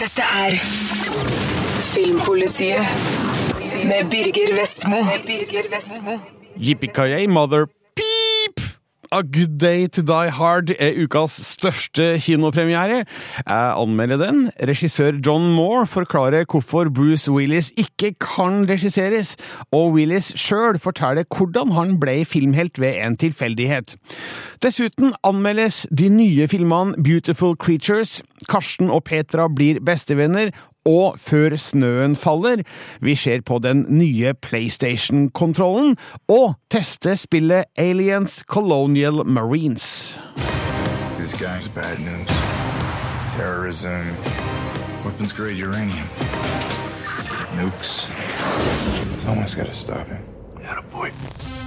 Dette er Filmpolitiet med Birger Vestmo. Yippee mother! A Good Day To Die Hard er ukas største kinopremiere. Jeg anmelder den. Regissør John Moore forklarer hvorfor Bruce Willis ikke kan regisseres, og Willis sjøl forteller hvordan han ble filmhelt ved en tilfeldighet. Dessuten anmeldes de nye filmene Beautiful Creatures, Karsten og Petra blir bestevenner, og Før snøen faller. Vi ser på den nye PlayStation-kontrollen, og tester spillet Aliens Colonial Marines. This guy's bad news. Terrorism, weapons grade uranium, nukes. Someone's got to stop him. Attaboy.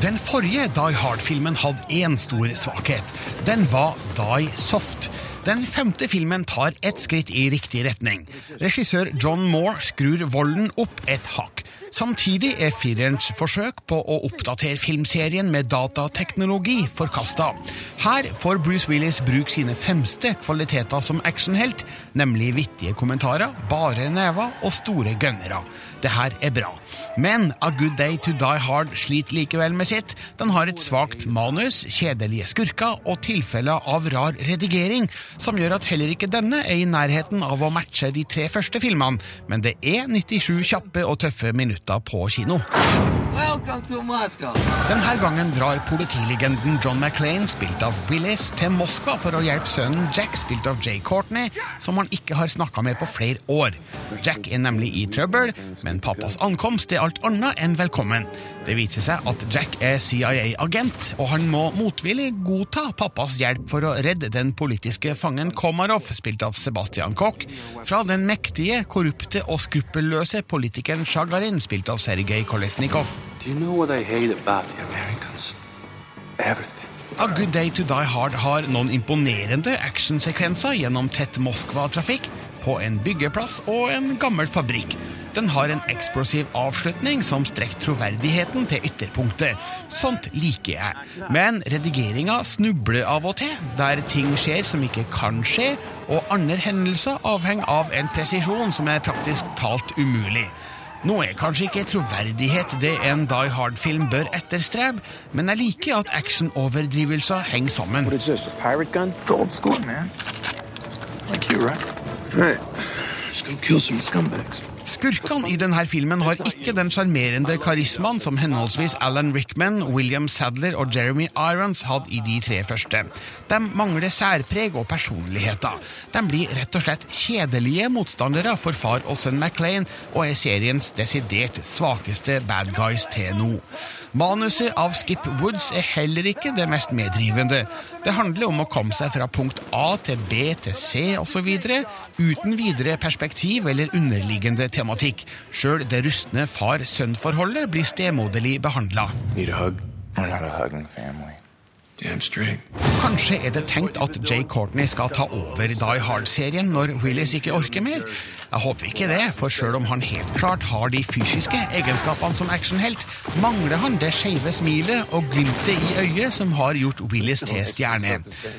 Den forrige Die Hard-filmen hadde én stor svakhet. Den var Die Soft. Den femte filmen tar ett skritt i riktig retning. Regissør John Moore skrur volden opp et hakk. Samtidig er firerens forsøk på å oppdatere filmserien med datateknologi forkasta. Her får Bruce Willis bruke sine fremste kvaliteter som actionhelt, nemlig vittige kommentarer, bare never og store gønnere. Det her er bra. Men A Good Day To Die Hard sliter likevel med sitt. Den har et svakt manus, kjedelige skurker og tilfeller av rar redigering, som gjør at heller ikke denne er i nærheten av å matche de tre første filmene, men det er 97 kjappe og tøffe minutter på kino. Denne gangen drar politilegenden John McClain, spilt av Willis, til Moskva for å hjelpe sønnen Jack, spilt av Jay Courtney, som han ikke har snakka med på flere år. Jack er nemlig i trøbbel, men pappas ankomst er alt annet enn velkommen. Det viser seg at Jack er CIA-agent, og han må motvillig godta pappas hjelp for å redde den politiske fangen Komarov, spilt av Sebastian Koch, fra den mektige, korrupte og skruppelløse politikeren Sjagarin, spilt av Sergej Kolesnikov. Do you know what I hate about the Americans? Everything. A Good Day To Die Hard har noen imponerende actionsekvenser gjennom tett Moskva-trafikk, på en byggeplass og en gammel fabrikk. Den har en eksplosiv avslutning som strekker troverdigheten til ytterpunktet. Sånt liker jeg. Men redigeringa snubler av og til, der ting skjer som ikke kan skje, og andre hendelser avhenger av en presisjon som er praktisk talt umulig. Nå er kanskje ikke troverdighet det en Die Hard-film bør etterstrebe, men jeg liker at actionoverdrivelser henger sammen. What is this, a pirate gun? Old school, man. Like you, right? Right. Let's go kill some scumbags. Skurkene i denne filmen har ikke den sjarmerende karismaen som henholdsvis Alan Rickman, William Sadler og Jeremy Irons hadde i de tre første. De mangler særpreg og personligheter. De blir rett og slett kjedelige motstandere for far og sønn McLean, og er seriens desidert svakeste bad guys til nå. Manuset av Skip Woods er heller ikke det mest meddrivende. Det handler om å komme seg fra punkt A til B til C osv. uten videre perspektiv eller underliggende tematikk. Sjøl det rustne far-sønn-forholdet blir stemoderlig behandla. Kanskje er det tenkt at Jay Courtney skal ta over Die Hard-serien når Willis ikke orker mer? Jeg håper ikke det, for sjøl om han helt klart har de fysiske egenskapene som actionhelt, mangler han det skeive smilet og glimtet i øyet som har gjort Willis til stjerne.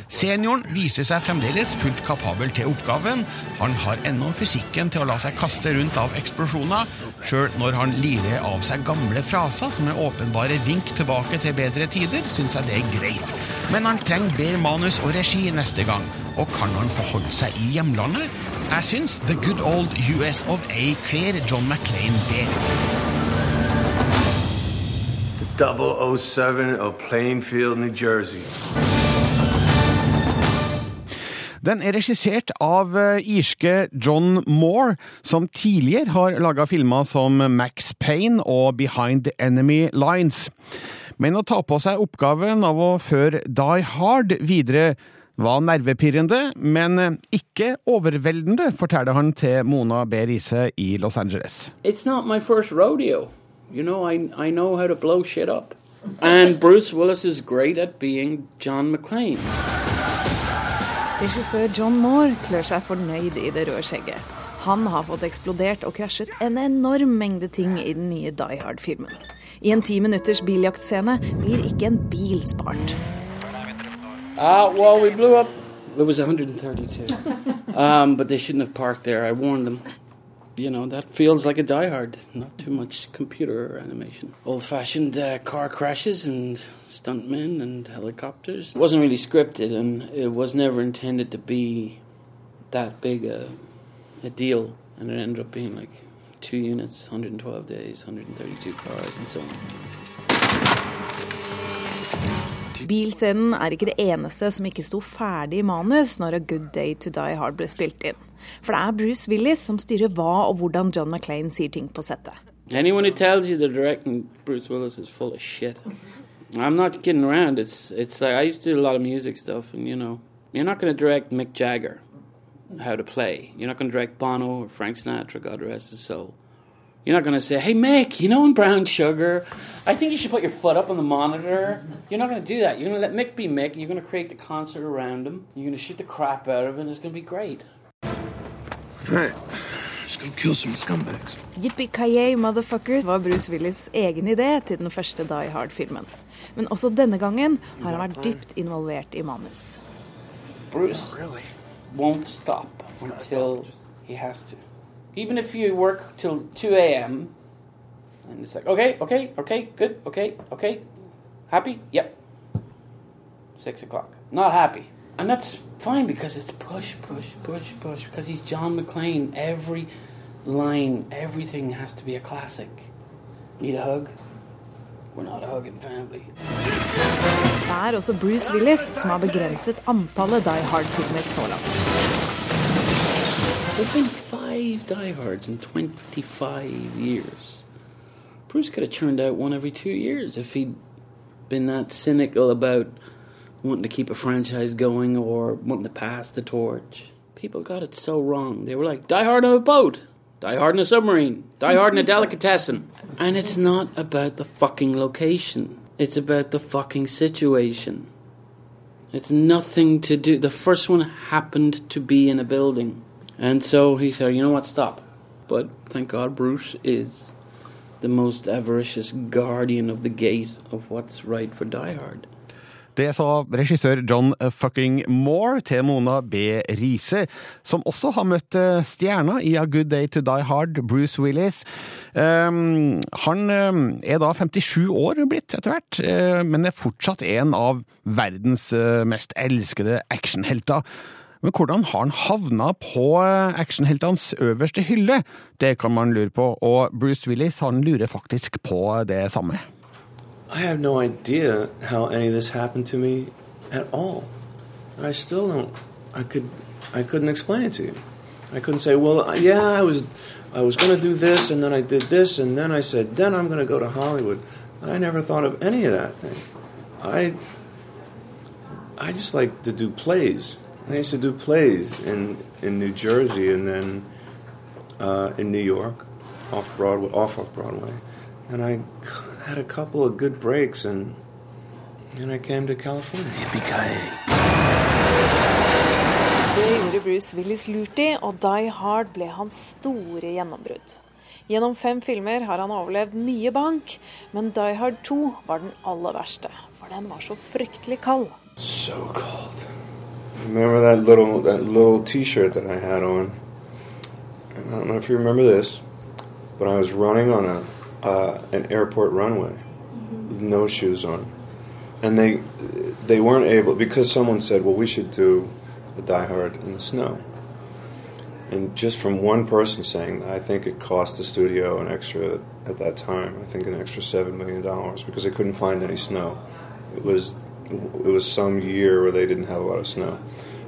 Senioren viser seg fremdeles fullt kapabel til oppgaven. Han har ennå fysikken til å la seg kaste rundt av eksplosjoner, sjøl når han lirer av seg gamle fraser som er åpenbare vink tilbake til bedre tider, syns jeg det er greit. Men han trenger bedre manus og regi neste gang. Og kan han forholde seg i hjemlandet? Jeg syns The Good Old US of A kler John McClain det. 007 of Plainfield, New Jersey. Den er regissert av eh, irske John Moore, som tidligere har laga filmer som Max Payne og Behind the Enemy Lines. Men å ta på seg oppgaven av å føre Die Hard videre var nervepirrende, men ikke overveldende, forteller han til Mona B. Riise i Los Angeles. It's not my first rodeo. You know, I, I know how to blow shit up. And Bruce Willis is great at being John McClane. Regissør John Moore klør seg fornøyd i det røde skjegget. Han har fått eksplodert og krasjet en enorm mengde ting i den nye Die Hard-filmen. I en ti minutters biljaktscene blir ikke en bil spart. Uh, well, we blew up It was 132. um, but they shouldn't have parked there. I warned them. You know, that feels like a Die Hard. Not too much computer animation. Old fashioned uh, car crashes and stuntmen and helicopters. It wasn't really scripted and it was never intended to be that big a, a deal. And it ended up being like two units, 112 days, 132 cars, and so on. Bilscenen er ikke det eneste som ikke sto ferdig i manus når A Good Day to Die Hard ble spilt inn. For det er Bruce Willis som styrer hva og hvordan John McClain sier ting på settet. Anyone who tells you they're directing Bruce Willis is full of shit. I'm not kidding around. It's it's like I used to do a lot of music stuff, and you know, you're not going to direct Mick Jagger how to play. You're not going to direct Bono or Frank Sinatra, God rest his soul. You're not going to say, "Hey Mick, you know in Brown Sugar, I think you should put your foot up on the monitor." You're not going to do that. You're going to let Mick be Mick. You're going to create the concert around him. You're going to shoot the crap out of him. it's going to be great. Right. Just go kill some scumbags. Yippee-ki-yay, motherfucker, var Bruce Willis' egen idé til den første Die Hard-filmen. Men også denne gangen har han vært dypt involvert i manus. Bruce won't stop until he has to. Even if you work till 2 a.m. and it's like, okay, okay, okay, good, okay, okay. Happy? Yep. 6 o'clock. Not happy. And that's fine because it's push, push, push, push. Because he's John McClane. Every line, everything has to be a classic. Need a hug? We're not a hugging family. Det er også Bruce Willis som har begrenset antallet Die Hard-filmer så langt. Five diehards in 25 years. Bruce could have churned out one every two years if he'd been that cynical about wanting to keep a franchise going or wanting to pass the torch. People got it so wrong. They were like, Die Hard on a boat, Die Hard in a submarine, Die Hard in a delicatessen. And it's not about the fucking location, it's about the fucking situation. It's nothing to do. The first one happened to be in a building. And so he said, you know what, stop. But thank God Bruce is the most avaricious guardian of the gate of what's right for Die Hard. Det sa regissør John fucking Moore til Mona B. Riise, som også har møtt eh, stjerna i A Good Day to Die Hard, Bruce Willis. Um, han um, er da 57 år blitt etter hvert, men er fortsatt en av verdens mest elskede actionhelter. Men hvordan har han havna på uh, actionheltenes øverste hylle? Det kan man lure på, og Bruce Willis han lurer faktisk på det samme. I have no idea how any of this happened to me at all. I still don't. I could. I couldn't explain it to you. I couldn't say, well, yeah, I was, I was going to do this, and then I did this, and then I said, then I'm going to go to Hollywood. I never thought of any of that thing. I, I just like to do plays. I used to do plays in in New Jersey, and then uh, in New York, off Broadway, off off Broadway, and I had a couple of good breaks, and and I came to California. Det gjorde Bruce Willis lurt i, og Die Hard ble hans store gjennombrudd. Gjennom fem filmer har han overlevd mye bank, men Die Hard 2 var den aller verste, for den var så fryktelig kald. So cold. Remember that little that little T-shirt that I had on? And I don't know if you remember this, but I was running on a uh, an airport runway with no shoes on, and they they weren't able because someone said, "Well, we should do a Die Hard in the snow." And just from one person saying that, I think it cost the studio an extra at that time. I think an extra seven million dollars because they couldn't find any snow. It was it was some year where they didn't have a lot of snow,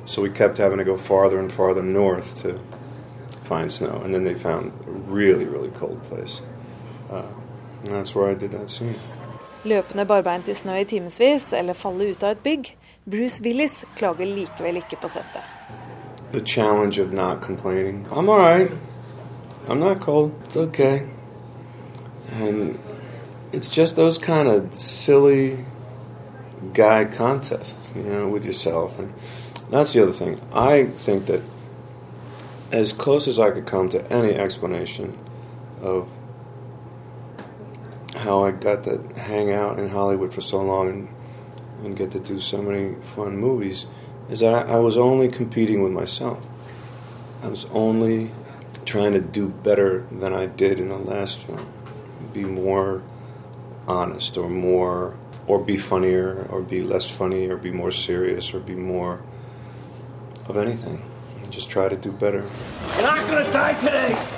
so we kept having to go farther and farther north to find snow. And then they found a really really cold place. Uh, and that's where I did that scene. Løpende barbeint i snø i timevis eller falle ut av et bygg. Bruce Willis klager likevel ikke på settet. The challenge of not complaining. I'm all right. I'm not cold. It's okay. And it's just those kind of silly guy contests, you know, with yourself. And that's the other thing. I think that as close as I could come to any explanation of how I got to hang out in Hollywood for so long and, and get to do so many fun movies is that I, I was only competing with myself. I was only trying to do better than I did in the last film. Be more honest or more or be funnier or be less funny or be more serious or be more of anything. Just try to do better. You're not gonna die today!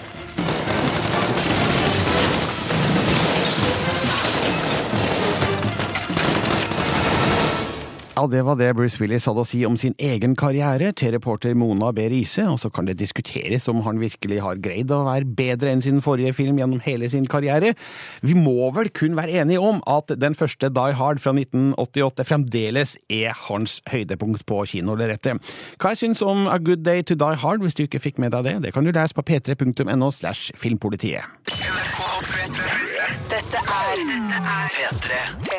Ja, Det var det Bruce Willis hadde å si om sin egen karriere til reporter Mona B. Riise, og så kan det diskuteres om han virkelig har greid å være bedre enn sin forrige film gjennom hele sin karriere. Vi må vel kun være enige om at den første Die Hard fra 1988 fremdeles er hans høydepunkt på kinolerretet. Hva jeg syns om A Good Day to Die Hard, hvis du ikke fikk med deg det, det kan du lese på p3.no slash filmpolitiet. Dette er dette er P3.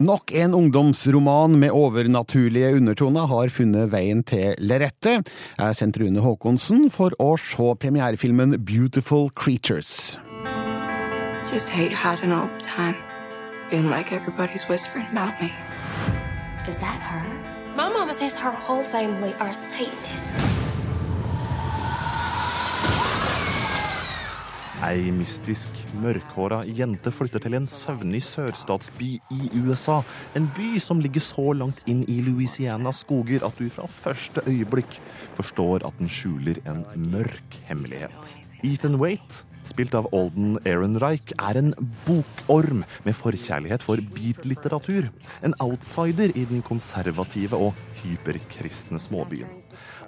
Nok en ungdomsroman med overnaturlige undertoner har funnet veien til Lerette. Jeg sendte Rune Haakonsen for å se premierefilmen Beautiful Creatures. Just hate hiding all the time. Feeling like everybody's whispering about me. Is that her? My mama says her whole family are Satanists. Ei mystisk, mørkhåra jente flytter til en søvnig sørstatsby i USA. En by som ligger så langt inn i Louisianas skoger at du fra første øyeblikk forstår at den skjuler en mørk hemmelighet. Ethan Waite, spilt av Alden Ehrenreich, er en bokorm med forkjærlighet for beat-litteratur. En outsider i den konservative og hyperkristne småbyen.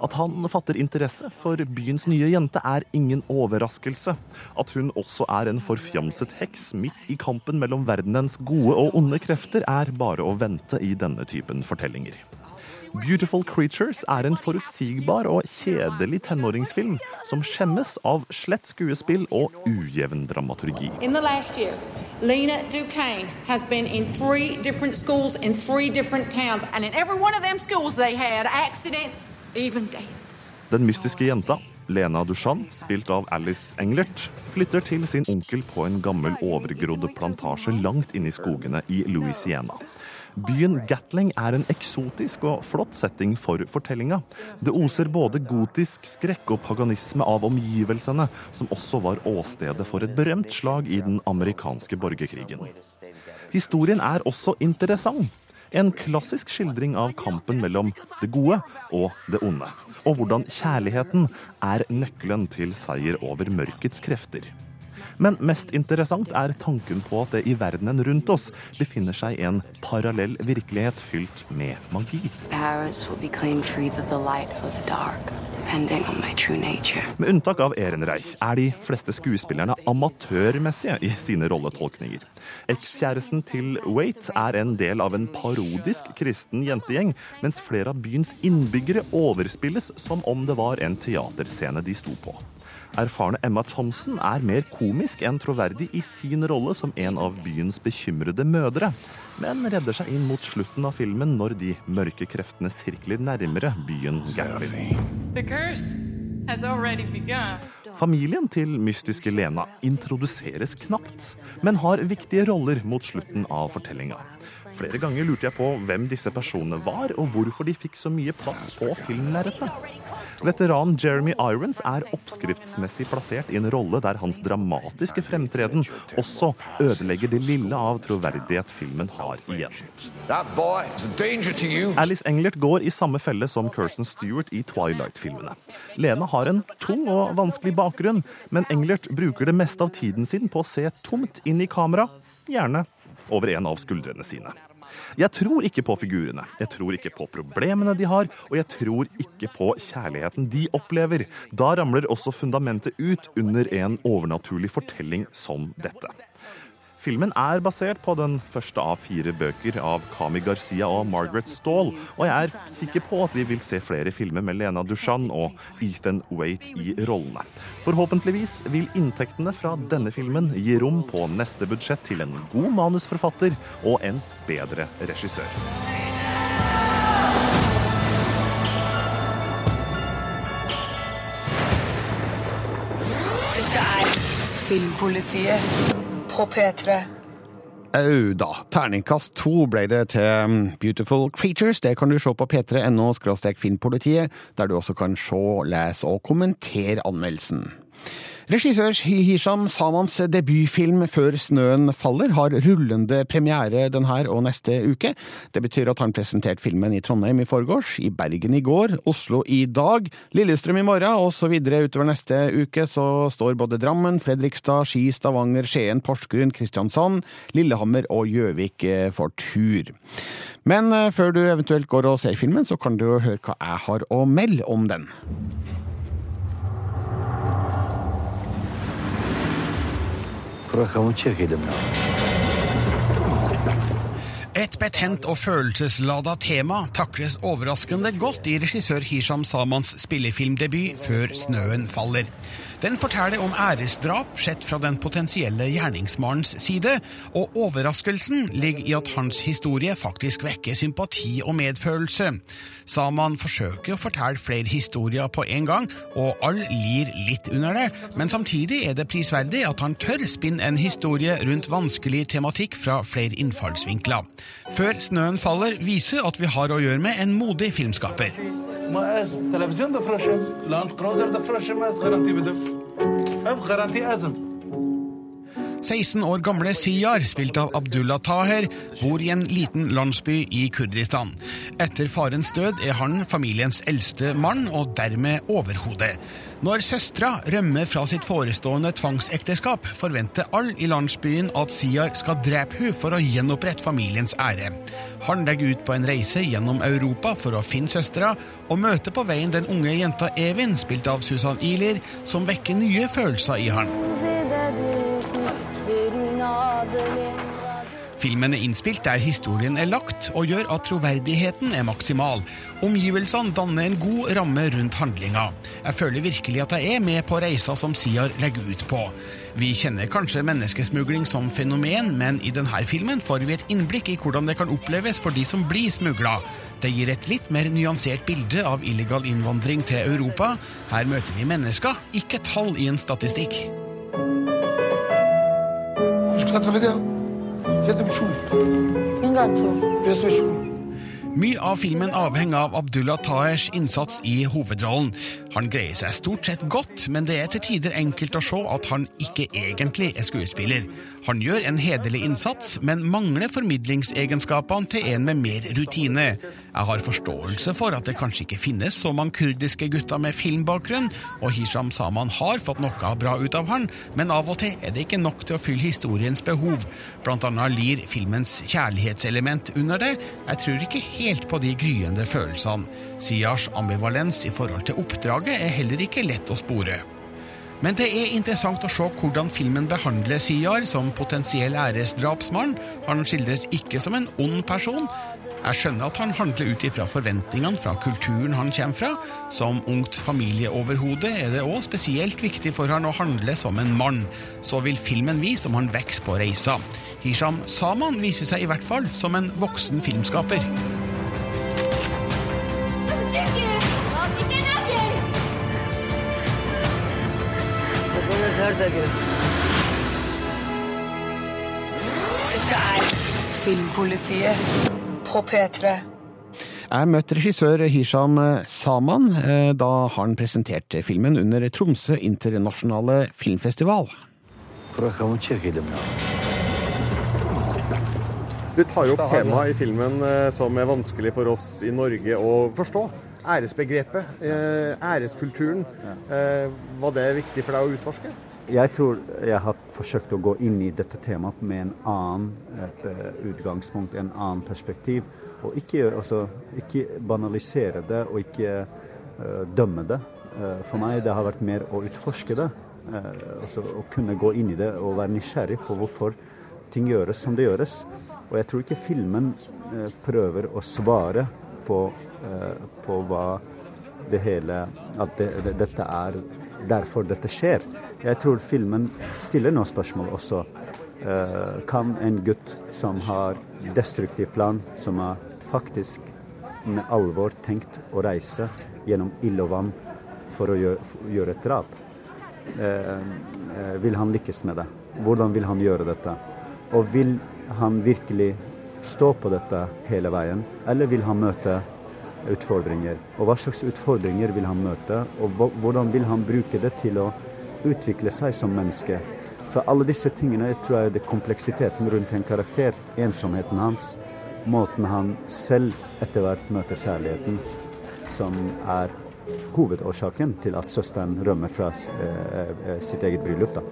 At han fatter interesse for byens nye jente, er ingen overraskelse. At hun også er en forfjamset heks midt i kampen mellom verdenens gode og onde krefter, er bare å vente i denne typen fortellinger. Beautiful Creatures er en forutsigbar og kjedelig tenåringsfilm som skjemmes av slett skuespill og ujevn dramaturgi. Year, Lena Duquesne has been in three different schools in three different towns, and in every one of them schools they had accidents. Den mystiske jenta, Lena Dushan, spilt av Alice Englert, flytter til sin onkel på en gammel overgrodd plantasje langt inne i skogene i Louisiana. Byen Gatling er en eksotisk og flott setting for fortellinga. Det oser både gotisk skrekk og paganisme av omgivelsene, som også var åstedet for et berømt slag i den amerikanske borgerkrigen. Historien er også interessant. En klassisk skildring av kampen mellom det gode og det onde. Og hvordan kjærligheten er nøkkelen til seier over mørkets krefter. Men mest interessant er tanken på at det i verdenen rundt oss befinner seg en parallell virkelighet fylt med magi. Med unntak av Ehrenreich er de fleste skuespillerne amatørmessige i sine rolletolkninger. Ekskjæresten til Waite er en del av en parodisk kristen jentegjeng, mens flere av byens innbyggere overspilles som om det var en teaterscene de sto på. Erfarne Emma Thomsen er mer komisk enn troverdig i sin rolle som en av byens bekymrede mødre, men redder seg inn mot slutten av filmen når de mørke kreftene sirkler nærmere byen begun. Familien til mystiske Lena introduseres knapt, men har viktige roller mot slutten av fortellinga. Flere ganger lurte jeg på hvem disse personene var, og hvorfor de fikk så mye plass på filmlerretet. Veteranen Jeremy Irons er oppskriftsmessig plassert i en rolle der hans dramatiske fremtreden også ødelegger det lille av troverdighet filmen har igjen. Alice Englert går i samme felle som Kirsten Stewart i Twilight-filmene. Lena har en tung og vanskelig bakgrunn, men Englert bruker det meste av tiden sin på å se tomt inn i kamera, gjerne over en av skuldrene sine. Jeg tror ikke på figurene, jeg tror ikke på problemene de har, og jeg tror ikke på kjærligheten de opplever. Da ramler også fundamentet ut under en overnaturlig fortelling som dette. Filmen er basert på den første av fire bøker av Kami Garcia og Margaret Stall, og jeg er sikker på at vi vil se flere filmer med Lena Dushan og Ethan Waite i rollene. Forhåpentligvis vil inntektene fra denne filmen gi rom på neste budsjett til en god manusforfatter og en bedre regissør. Filmpolitiet på P3. Au da. Terningkast to ble det til um, Beautiful Creatures. Det kan du se på p3.no finnpolitiet, der du også kan se, lese og kommentere anmeldelsen. Regissør Hisham Samans debutfilm Før snøen faller har rullende premiere denne og neste uke. Det betyr at han presenterte filmen i Trondheim i forgårs, i Bergen i går, Oslo i dag, Lillestrøm i morgen osv. Utover neste uke så står både Drammen, Fredrikstad, Ski, Stavanger, Skien, Porsgrunn, Kristiansand, Lillehammer og Gjøvik eh, for tur. Men eh, før du eventuelt går og ser filmen, så kan du høre hva jeg har å melde om den. Et betent og følelseslada tema takles overraskende godt i regissør Hisham Samans spillefilmdebut Før snøen faller. Den forteller om æresdrap sett fra den potensielle gjerningsmannens side, og overraskelsen ligger i at hans historie faktisk vekker sympati og medfølelse. Saman forsøker å fortelle flere historier på en gang, og alle lir litt under det, men samtidig er det prisverdig at han tør spinne en historie rundt vanskelig tematikk fra flere innfallsvinkler. Før snøen faller, viser at vi har å gjøre med en modig filmskaper. ما از تلفزيون بفرشم لاند كروزر بفرشم از غرانتي بدم ابقى غرانتي أزم. 16 år gamle Siyar, spilt av Abdullah Taher, bor i en liten landsby i Kurdistan. Etter farens død er han familiens eldste mann, og dermed overhodet. Når søstera rømmer fra sitt forestående tvangsekteskap, forventer alle i landsbyen at Siyar skal drepe hun for å gjenopprette familiens ære. Han legger ut på en reise gjennom Europa for å finne søstera, og møter på veien den unge jenta Evin, spilt av Susan Ilir, som vekker nye følelser i han. Filmen er innspilt der historien er lagt, og gjør at troverdigheten er maksimal. Omgivelsene danner en god ramme rundt handlinga. Jeg føler virkelig at jeg er med på reisa som Siar legger ut på. Vi kjenner kanskje menneskesmugling som fenomen, men i denne filmen får vi et innblikk i hvordan det kan oppleves for de som blir smugla. Det gir et litt mer nyansert bilde av illegal innvandring til Europa. Her møter vi mennesker, ikke tall i en statistikk. Mye av filmen avhenger av Abdullah Tahers innsats i hovedrollen. Han greier seg stort sett godt, men det er til tider enkelt å se at han ikke egentlig er skuespiller. Han gjør en hederlig innsats, men mangler formidlingsegenskapene til en med mer rutine. Jeg har forståelse for at det kanskje ikke finnes så mange kurdiske gutter med filmbakgrunn, og Hisham Saman har fått noe bra ut av han, men av og til er det ikke nok til å fylle historiens behov. Blant annet lir filmens kjærlighetselement under det. Jeg tror ikke helt på de gryende følelsene. Siars ambivalens i forhold til oppdraget er heller ikke lett å spore. Men det er interessant å se hvordan filmen behandler Siar som potensiell æresdrapsmann. Han skildres ikke som en ond person. Jeg skjønner at han handler ut ifra forventningene fra kulturen han kommer fra. Som ungt familieoverhode er det òg spesielt viktig for han å handle som en mann. Så vil filmen vise om han vokser på reisa. Hisham Saman viser seg i hvert fall som en voksen filmskaper. Dette er Filmpolitiet på P3. Jeg møtte regissør Hisham Saman eh, da han presenterte filmen under Tromsø internasjonale filmfestival. Du tar jo opp temaet i filmen eh, som er vanskelig for oss i Norge å forstå. Æresbegrepet, eh, æreskulturen. Eh, Var det viktig for deg å utforske? Jeg tror jeg har forsøkt å gå inn i dette temaet med en annen eh, utgangspunkt, en annen perspektiv. Og ikke, altså, ikke banalisere det og ikke uh, dømme det. Uh, for meg det har vært mer å utforske det. Uh, altså, å kunne gå inn i det og være nysgjerrig på hvorfor ting gjøres som det gjøres. Og jeg tror ikke filmen prøver å svare på, på hva det hele At det, det, dette er derfor dette skjer. Jeg tror filmen stiller noen spørsmål også. Eh, kan en gutt som har destruktiv plan, som har faktisk med alvor tenkt å reise gjennom ild og vann for å gjøre, for gjøre et drap, eh, eh, vil han lykkes med det? Hvordan vil han gjøre dette? Og vil han virkelig stå på dette hele veien, eller vil han møte utfordringer? Og hva slags utfordringer vil han møte, og hvordan vil han bruke det til å utvikle seg som menneske? Så alle disse tingene jeg tror jeg det er kompleksiteten rundt en karakter, ensomheten hans, måten han selv etter hvert møter kjærligheten, som er hovedårsaken til at søsteren rømmer fra eh, eh, sitt eget bryllup. da.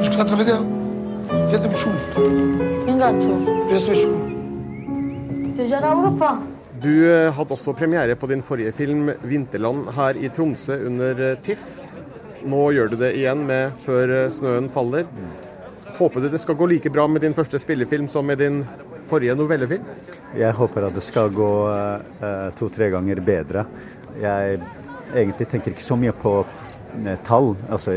مش كنت هترفض ايه؟ فين بتشوف؟ Kingacho. في اسم شو؟ تجار أوروبا. du eh, hadde også premiere på din forrige film 'Vinterland' her i Tromsø under eh, TIFF. Nå gjør du det igjen med 'Før eh, snøen faller'. Håper du det skal gå like bra med din første spillefilm som med din forrige novellefilm? Jeg håper at det skal gå eh, to-tre ganger bedre. Jeg egentlig tenker ikke så mye på tall, altså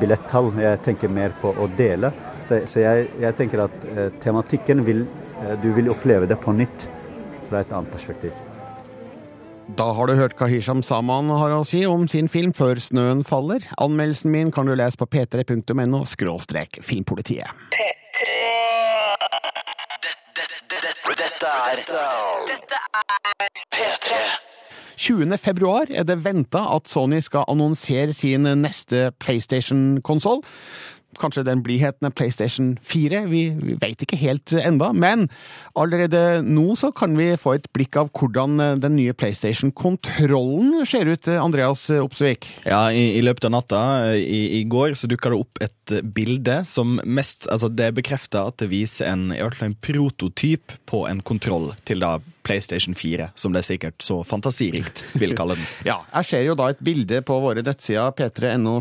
billettall. Jeg tenker mer på å dele. Så, så jeg, jeg tenker at eh, tematikken vil eh, Du vil oppleve det på nytt fra et annet perspektiv. Da har du hørt hva Hisham Saman har å si om sin film Før snøen faller. Anmeldelsen min kan du lese på p3.no skråstrek filmpolitiet. Dette er Dette er P3. 20. februar er det venta at Sony skal annonsere sin neste PlayStation-konsoll. Kanskje den blir hetende PlayStation 4, vi, vi vet ikke helt enda, men allerede nå så kan vi få et blikk av hvordan den nye PlayStation-kontrollen ser ut, Andreas Opsvik. Ja, i, i løpet av natta i, i går så dukka det opp et bilde som mest Altså, det bekrefter at det viser en, i hvert fall en prototyp på en kontroll til da PlayStation 4, som det sikkert så fantasirikt vil kalle den. Ja, jeg ser jo da et bilde på våre nettsider p3.no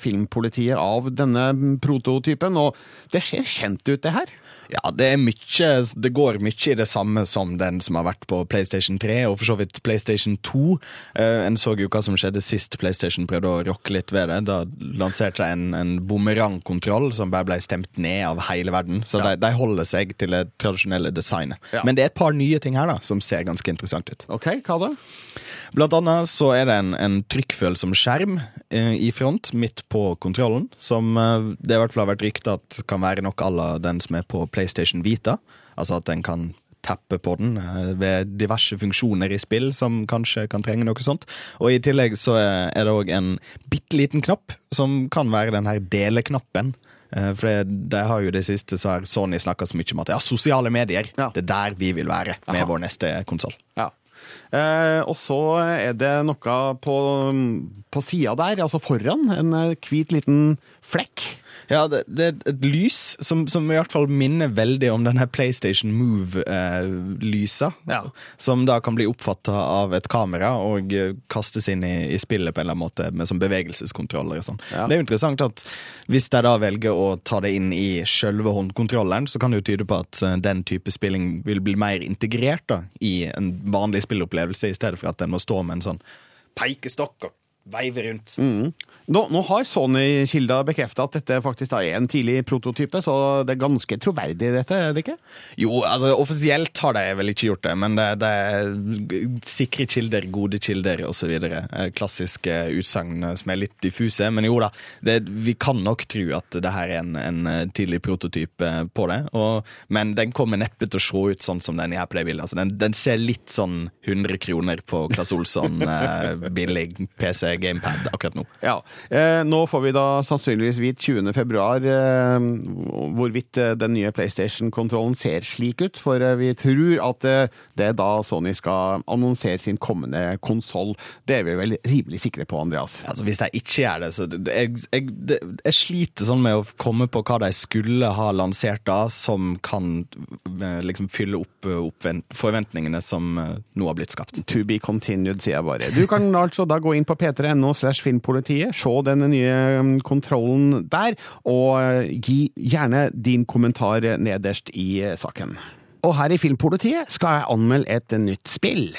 filmpolitiet av denne prototypen, og det ser kjent ut, det her. Ja, det er mye Det går mye i det samme som den som har vært på PlayStation 3, og for så vidt PlayStation 2. Eh, en så jo hva som skjedde sist PlayStation prøvde å rocke litt ved det. Da lanserte de en, en bumerangkontroll som bare ble stemt ned av hele verden. Så de, de holder seg til det tradisjonelle designet. Ja. Men det er et par nye ting her da, som ser ganske interessant ut. Ok, hva da? Blant annet så er det en, en trykkfølsom skjerm eh, i front, midt på kontrollen, som eh, det i hvert fall har vært rykte at kan være nok à la den som er på PlayStation Vita. Altså at den kan tappe på den eh, ved diverse funksjoner i spill som kanskje kan trenge noe sånt. Og i tillegg så er er det òg en bitte liten knapp som kan være den her deleknappen. Eh, For det, det har jo det siste så har Sony snakka så mye om at ja, sosiale medier, det er der vi vil være med Aha. vår neste konsoll. Ja. Eh, og så er det noe på, på sida der, altså foran, en eh, hvit liten flekk. Ja, det, det er et lys som, som i hvert fall minner veldig om denne PlayStation Move-lysa. Som da kan bli oppfatta av et kamera og eh, kastes inn i, i spillet på en eller annen måte med sånn bevegelseskontroller og sånn. Ja. Det er jo interessant at hvis de da velger å ta det inn i sjølve håndkontrolleren, så kan det jo tyde på at eh, den type spilling vil bli mer integrert da, i en vanlig spillopplevelse, i stedet for at den må stå med en sånn peikestokk og veive rundt. Mm. Nå, nå har Sony-kilder bekrefta at dette faktisk da er en tidlig prototype, så det er ganske troverdig, dette, er det ikke? Jo, altså offisielt har de vel ikke gjort det, men det, det er sikre kilder, gode kilder osv. Klassiske utsagn som er litt diffuse. Men jo da, det, vi kan nok tro at det her er en, en tidlig prototyp eh, på det. Og, men den kommer neppe til å se ut sånn som den er på det bildet. Altså, den, den ser litt sånn 100 kroner på Claes Olsson eh, billig PC gamepad akkurat nå. Ja. Eh, nå får vi da sannsynligvis vite 20. februar eh, hvorvidt eh, den nye PlayStation-kontrollen ser slik ut, for vi tror at det er da Sony skal annonsere sin kommende konsoll. Det er vi vel rimelig sikre på, Andreas? Altså Hvis de ikke gjør det, så jeg, jeg, jeg sliter sånn med å komme på hva de skulle ha lansert da, som kan liksom fylle opp, eh, forventningene som nå har blitt skapt. To be continued, sier jeg bare. Du kan altså da gå inn på p3.no slash filmpolitiet, se den nye mm, kontrollen der, og eh, gi gjerne din kommentar nederst i eh, saken. Og her i Filmpolitiet skal jeg anmelde et nytt spill.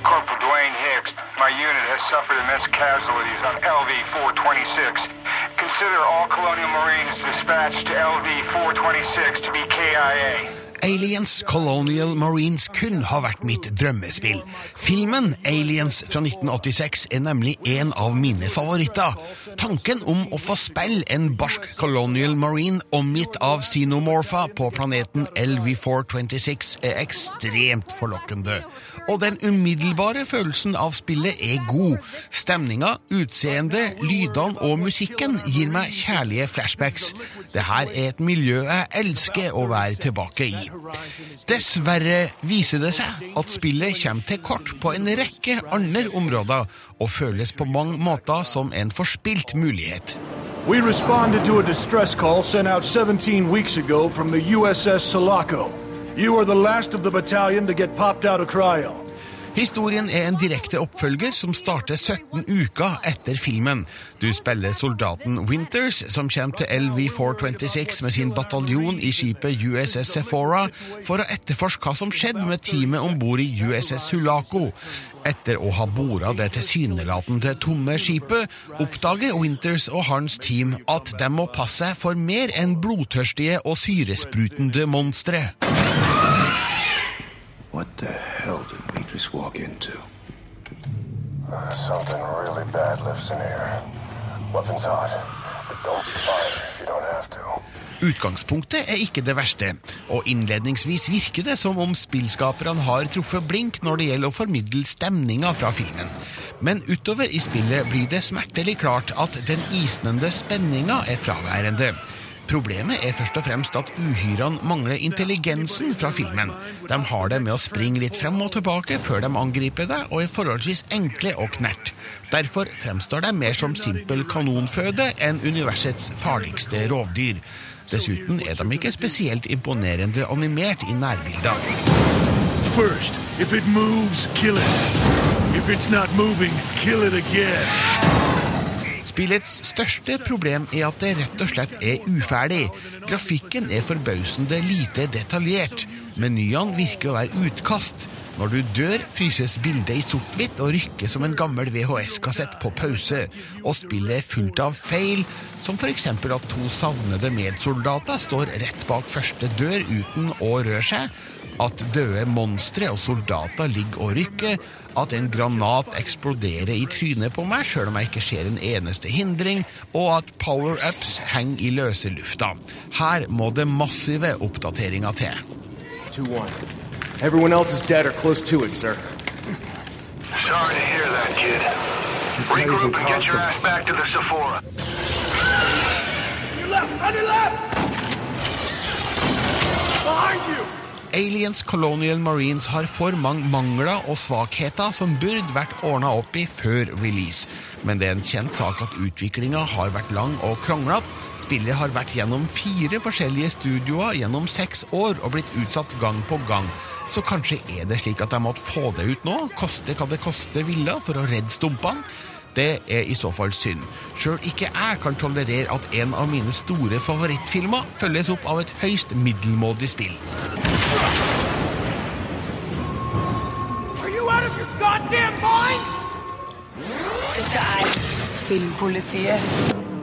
Corporal Dwayne Hicks, my unit has suffered immense casualties on LV 426. Consider all Colonial Marines dispatched to LV 426 to be KIA. Aliens Colonial Marines kun har vært mitt drømmespill. Filmen Aliens fra 1986 er nemlig en av mine favoritter. Tanken om å få spille en barsk Colonial Marine omgitt av xenomorpha på planeten LV426 er ekstremt forlokkende. Og den umiddelbare følelsen av spillet er god. Stemninga, utseendet, lydene og musikken gir meg kjærlige flashbacks. Det her er et miljø jeg elsker å være tilbake i. Dessverre viser det seg at spillet kommer til kort på en rekke andre områder, og føles på mange måter som en forspilt mulighet. We responded to a distress call sent out 17 weeks ago from the USS Sulaco. You are the last of the battalion to get popped out of cryo. Historien er en direkte oppfølger som starter 17 uker etter filmen. Du spiller soldaten Winters, som kommer til LV-426 med sin bataljon i skipet USS Sephora for å etterforske hva som skjedde med teamet om bord i USS Sulaco. Etter å ha bora det tilsynelatende tomme skipet, oppdager Winters og hans team at de må passe seg for mer enn blodtørstige og syresprutende monstre. What the hell did we just walk into? Something really bad lives in here. Weapons hot, but don't fire if you don't have to. Utgangspunktet er ikke det verste, og innledningsvis virker det som om spillskaperne har truffet blink når det gjelder å formidle stemninga fra filmen. Men utover i spillet blir det smertelig klart at den isnende spenninga er fraværende. Problemet er først og fremst at uhyrene mangler intelligensen fra filmen. De har det med å springe litt frem og tilbake før de angriper deg, og er forholdsvis enkle og knert. Derfor fremstår de mer som simpel kanonføde enn universets farligste rovdyr. Dessuten er de ikke spesielt imponerende animert i nærbilder. First, if it moves, kill it. If it's not moving, kill it again. Spillets største problem er at det rett og slett er uferdig. Grafikken er forbausende lite detaljert. Menyene virker å være utkast. Når du dør, fryses bildet i sort-hvitt og rykker som en gammel VHS-kassett på pause. Og spillet er fullt av feil, som f.eks. at to savnede medsoldater står rett bak første dør uten å røre seg, at døde monstre og soldater ligger og rykker, at en granat eksploderer i trynet på meg sjøl om jeg ikke ser en eneste hindring, og at power-ups henger i løse lufta. Her må det massive oppdateringer til. 2-1. Everyone else is dead or close to it, sir. Sorry to hear that, kid. Regroup and get your ass back to the Sephora. You left! On your left! Behind you! Aliens Colonial Marines har for mange mangler og svakheter som burde vært ordna opp i før release. Men det er en kjent sak at utviklinga har vært lang og kronglete. Spillet har vært gjennom fire forskjellige studioer gjennom seks år og blitt utsatt gang på gang. Så kanskje er det slik at de måtte få det ut nå, koste hva det koste ville, for å redde stumpene. Det er i så fall synd. Sjøl ikke jeg kan tolerere at en av mine store favorittfilmer følges opp av et høyst middelmådig spill. Are you out of your goddamn mind? Dette er Filmpolitiet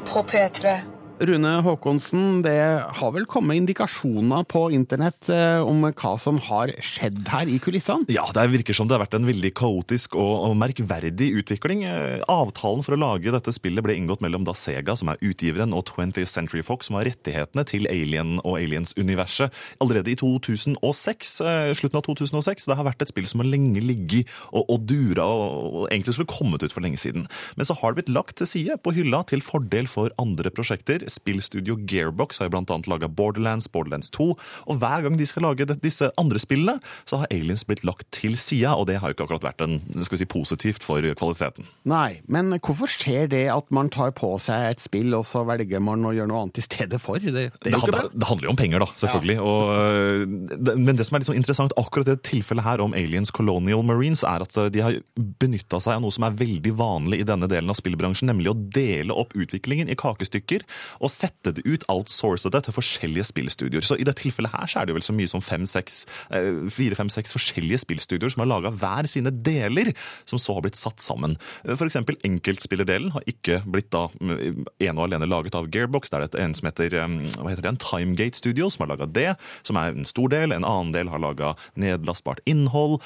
på P3. Rune Håkonsen, det har vel kommet indikasjoner på internett eh, om hva som har skjedd her i kulissene? Ja, det virker som det har vært en veldig kaotisk og, merkverdig utvikling. Eh, Avtalen for å lage dette spillet ble inngått mellom da Sega, som er utgiveren, og 20th Century Fox, som har rettighetene til Alien og Aliens-universet, allerede i 2006. eh, Slutten av 2006. Det har vært et spill som har lenge ligget og, og dura og egentlig skulle kommet ut for lenge siden. Men så har det blitt lagt til side på hylla til fordel for andre prosjekter. Spillstudio Gearbox har jo annet laga Borderlands, Borderlands 2, og hver gang de skal lage disse andre spillene, så har Aliens blitt lagt til sida, og det har jo ikke akkurat vært en, skal vi si, positivt for kvaliteten. Nei, men hvorfor skjer det at man tar på seg et spill, og så velger man å gjøre noe annet i stedet for? Det, det Det, handler, det handler jo om penger, da, selvfølgelig. Og, øh, det, men det som er litt sånn interessant akkurat i det tilfellet her om Aliens Colonial Marines, er at øh, de har benytta seg av noe som er veldig vanlig i denne delen av spillbransjen, nemlig å dele opp utviklingen i kakestykker og sette det ut, outsource det til forskjellige spillstudioer. Så i dette tilfellet her så er det vel så mye som fem-seks, eh, fire-fem-seks forskjellige spillstudioer som har laga hver sine deler, som så har blitt satt sammen. For eksempel enkeltspillerdelen har ikke blitt da mm, ene og alene laget av Gearbox. Det er et en som heter um, hva heter det, en Timegate Studio som har laga det, som er en stor del. En annen del har laga nedlastbart innhold.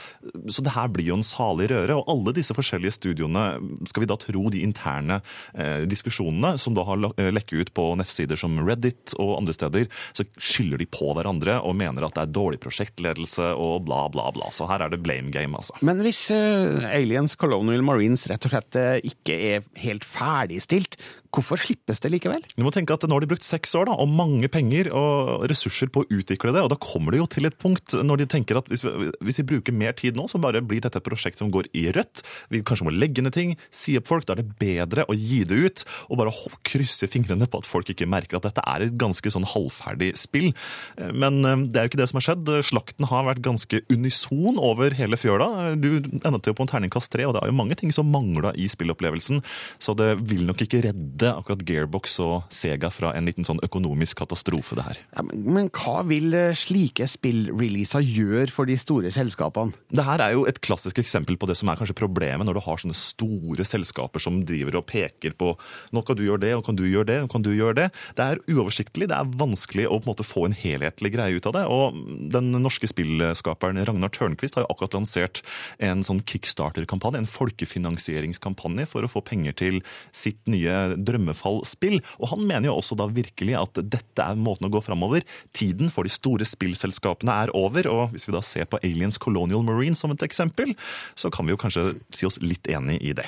Så det her blir jo en salig røre. Og alle disse forskjellige studioene, skal vi da tro de interne eh, diskusjonene som da har eh, lekket ut på nettsider som Reddit og andre steder, så skylder de på hverandre og mener at det er dårlig prosjektledelse og bla, bla, bla. Så her er det blame game, altså. Men hvis uh, Aliens Colonial Marines rett og slett eh, ikke er helt ferdigstilt, hvorfor slippes det likevel? Du må tenke at Nå har de brukt seks år da, og mange penger og ressurser på å utvikle det. og Da kommer det jo til et punkt når de tenker at hvis vi, hvis vi bruker mer tid nå, så bare blir dette et prosjekt som går i rødt. Vi kanskje må legge ned ting, si opp folk. Da er det bedre å gi det ut og bare krysse fingrene på at folk ikke merker at dette er et ganske sånn halvferdig spill. Eh, Men eh, det er jo ikke det som har skjedd. Slakten har vært ganske unison over hele fjøla. Du endte jo på en terningkast tre, og det er jo mange ting som mangla i spillopplevelsen. Så det vil nok ikke redde akkurat Gearbox og Sega fra en liten sånn økonomisk katastrofe, det her. Ja, men, men hva vil eh, slike spillreleaser gjøre for de store selskapene? Det her er jo et klassisk eksempel på det som er kanskje problemet når du har sånne store selskaper som driver og peker på nå kan du gjøre det, og kan du gjøre det, og kan du gjøre det. Det er uoversiktlig, det er vanskelig å på en måte få en helhetlig greie ut av det. Og den norske spillskaperen Ragnar Tørnquist har jo akkurat lansert en sånn kickstarter-kampanje, en folkefinansieringskampanje for å få penger til sitt nye drømmefallspill. Og han mener jo også da virkelig at dette er måten å gå framover. Tiden for de store spillselskapene er over, og hvis vi da ser på Aliens Colonial Marine som et eksempel, så kan vi jo kanskje si oss litt enig i det.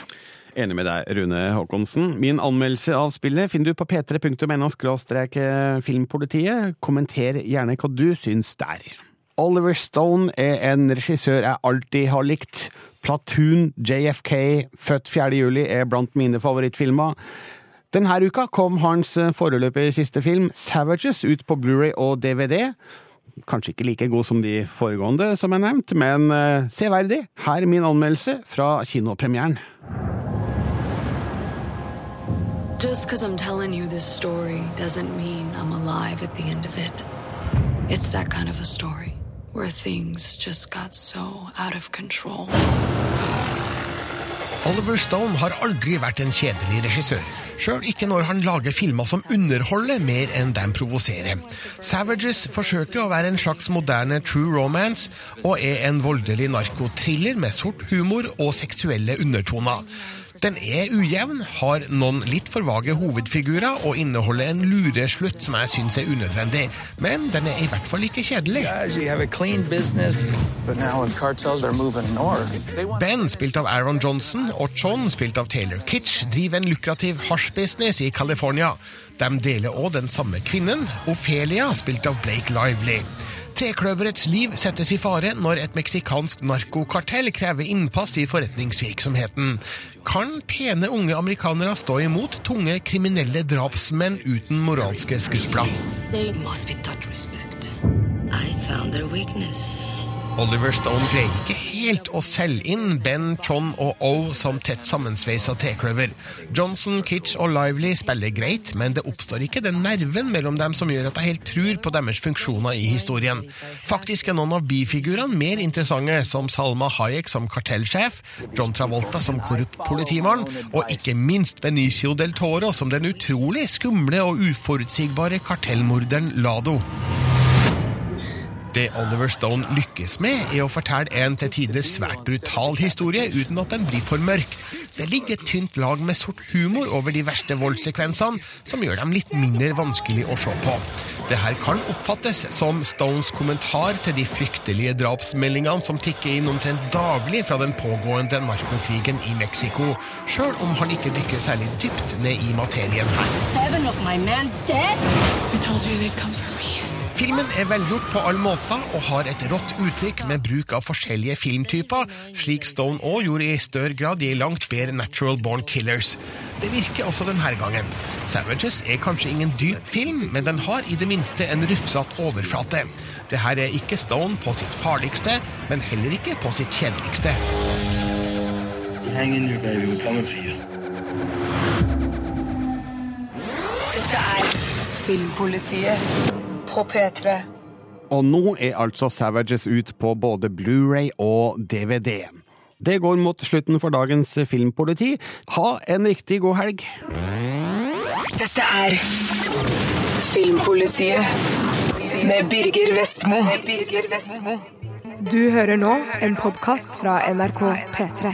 Enig med deg, Rune Håkonsen. Min anmeldelse av spillet finner du på p3.no filmpolitiet. Kommenter gjerne hva du syns der. Oliver Stone er en regissør jeg alltid har likt. Platoon, JFK, Født 4. juli er blant mine favorittfilmer. Denne uka kom hans foreløpig siste film, Savages, ut på Blu-ray og DVD. Kanskje ikke like god som de foregående, som er nevnt, men uh, severdig. Her er min anmeldelse fra kinopremieren. Just because I'm telling you this story doesn't mean I'm alive at the end of it. It's that kind of a story where things just got so out of control. Oliver Stone har aldri vært en kjedelig regissør. Sjøl ikke når han lager filmer som underholder mer enn de provoserer. Savages forsøker å være en slags moderne true romance, og er en voldelig narkotriller med sort humor og seksuelle undertoner. Den er ujevn, har noen litt for vage hovedfigurer og inneholder en lureslutt som jeg syns er unødvendig. Men den er i hvert fall ikke kjedelig. Ben, spilt av Aaron Johnson, og John, spilt av Taylor Kitsch, driver en lukrativ hasjbusiness i California. De deler òg den samme kvinnen, Ophelia, spilt av Blake Lively. Trekløverets liv settes i fare når et meksikansk narkokartell krever innpass i forretningsvirksomheten. Kan pene unge amerikanere stå imot tunge kriminelle drapsmenn uten moralske skrupler? They must be taught respect. I found their weakness. Oliver Stone greier ikke helt å selge inn Ben, John og O som tett sammensveisa trekløver. Johnson, Kitsch og Lively spiller greit, men det oppstår ikke den nerven mellom dem som gjør at jeg helt tror på deres funksjoner i historien. Faktisk er noen av bifigurene mer interessante, som Salma Hayek som kartellsjef, John Travolta som korrupt politimann, og ikke minst Benicio del Toro som den utrolig skumle og uforutsigbare kartellmorderen Lado. Det Oliver Stone lykkes med, er å fortelle en til tider svært brutal historie uten at den blir for mørk. Det ligger et tynt lag med sort humor over de verste voldssekvensene, som gjør dem litt mindre vanskelig å se på. Det her kan oppfattes som Stones kommentar til de fryktelige drapsmeldingene som tikker inn omtrent daglig fra den pågående narkokrigen i Mexico, sjøl om han ikke dykker særlig dypt ned i materien her. Seven of my men dead? I told you they'd come for me. Filmen er velgjort på alle måter og har et rått uttrykk med bruk av forskjellige filmtyper, slik Stone òg gjorde i større grad i langt bedre Natural Born Killers. Det virker også denne gangen. Savages er kanskje ingen dyp film, men den har i det minste en rufsete overflate. Det her er ikke Stone på sitt farligste, men heller ikke på sitt kjedeligste. Hang in there, baby. We're coming for you. Dette er Filmpolitiet på P3. Og nå er altså Savages ut på både Blu-ray og DVD. Det går mot slutten for dagens Filmpoliti. Ha en riktig god helg. Dette er Filmpolitiet med Birger Vestmo. Du hører nå en podkast fra NRK P3.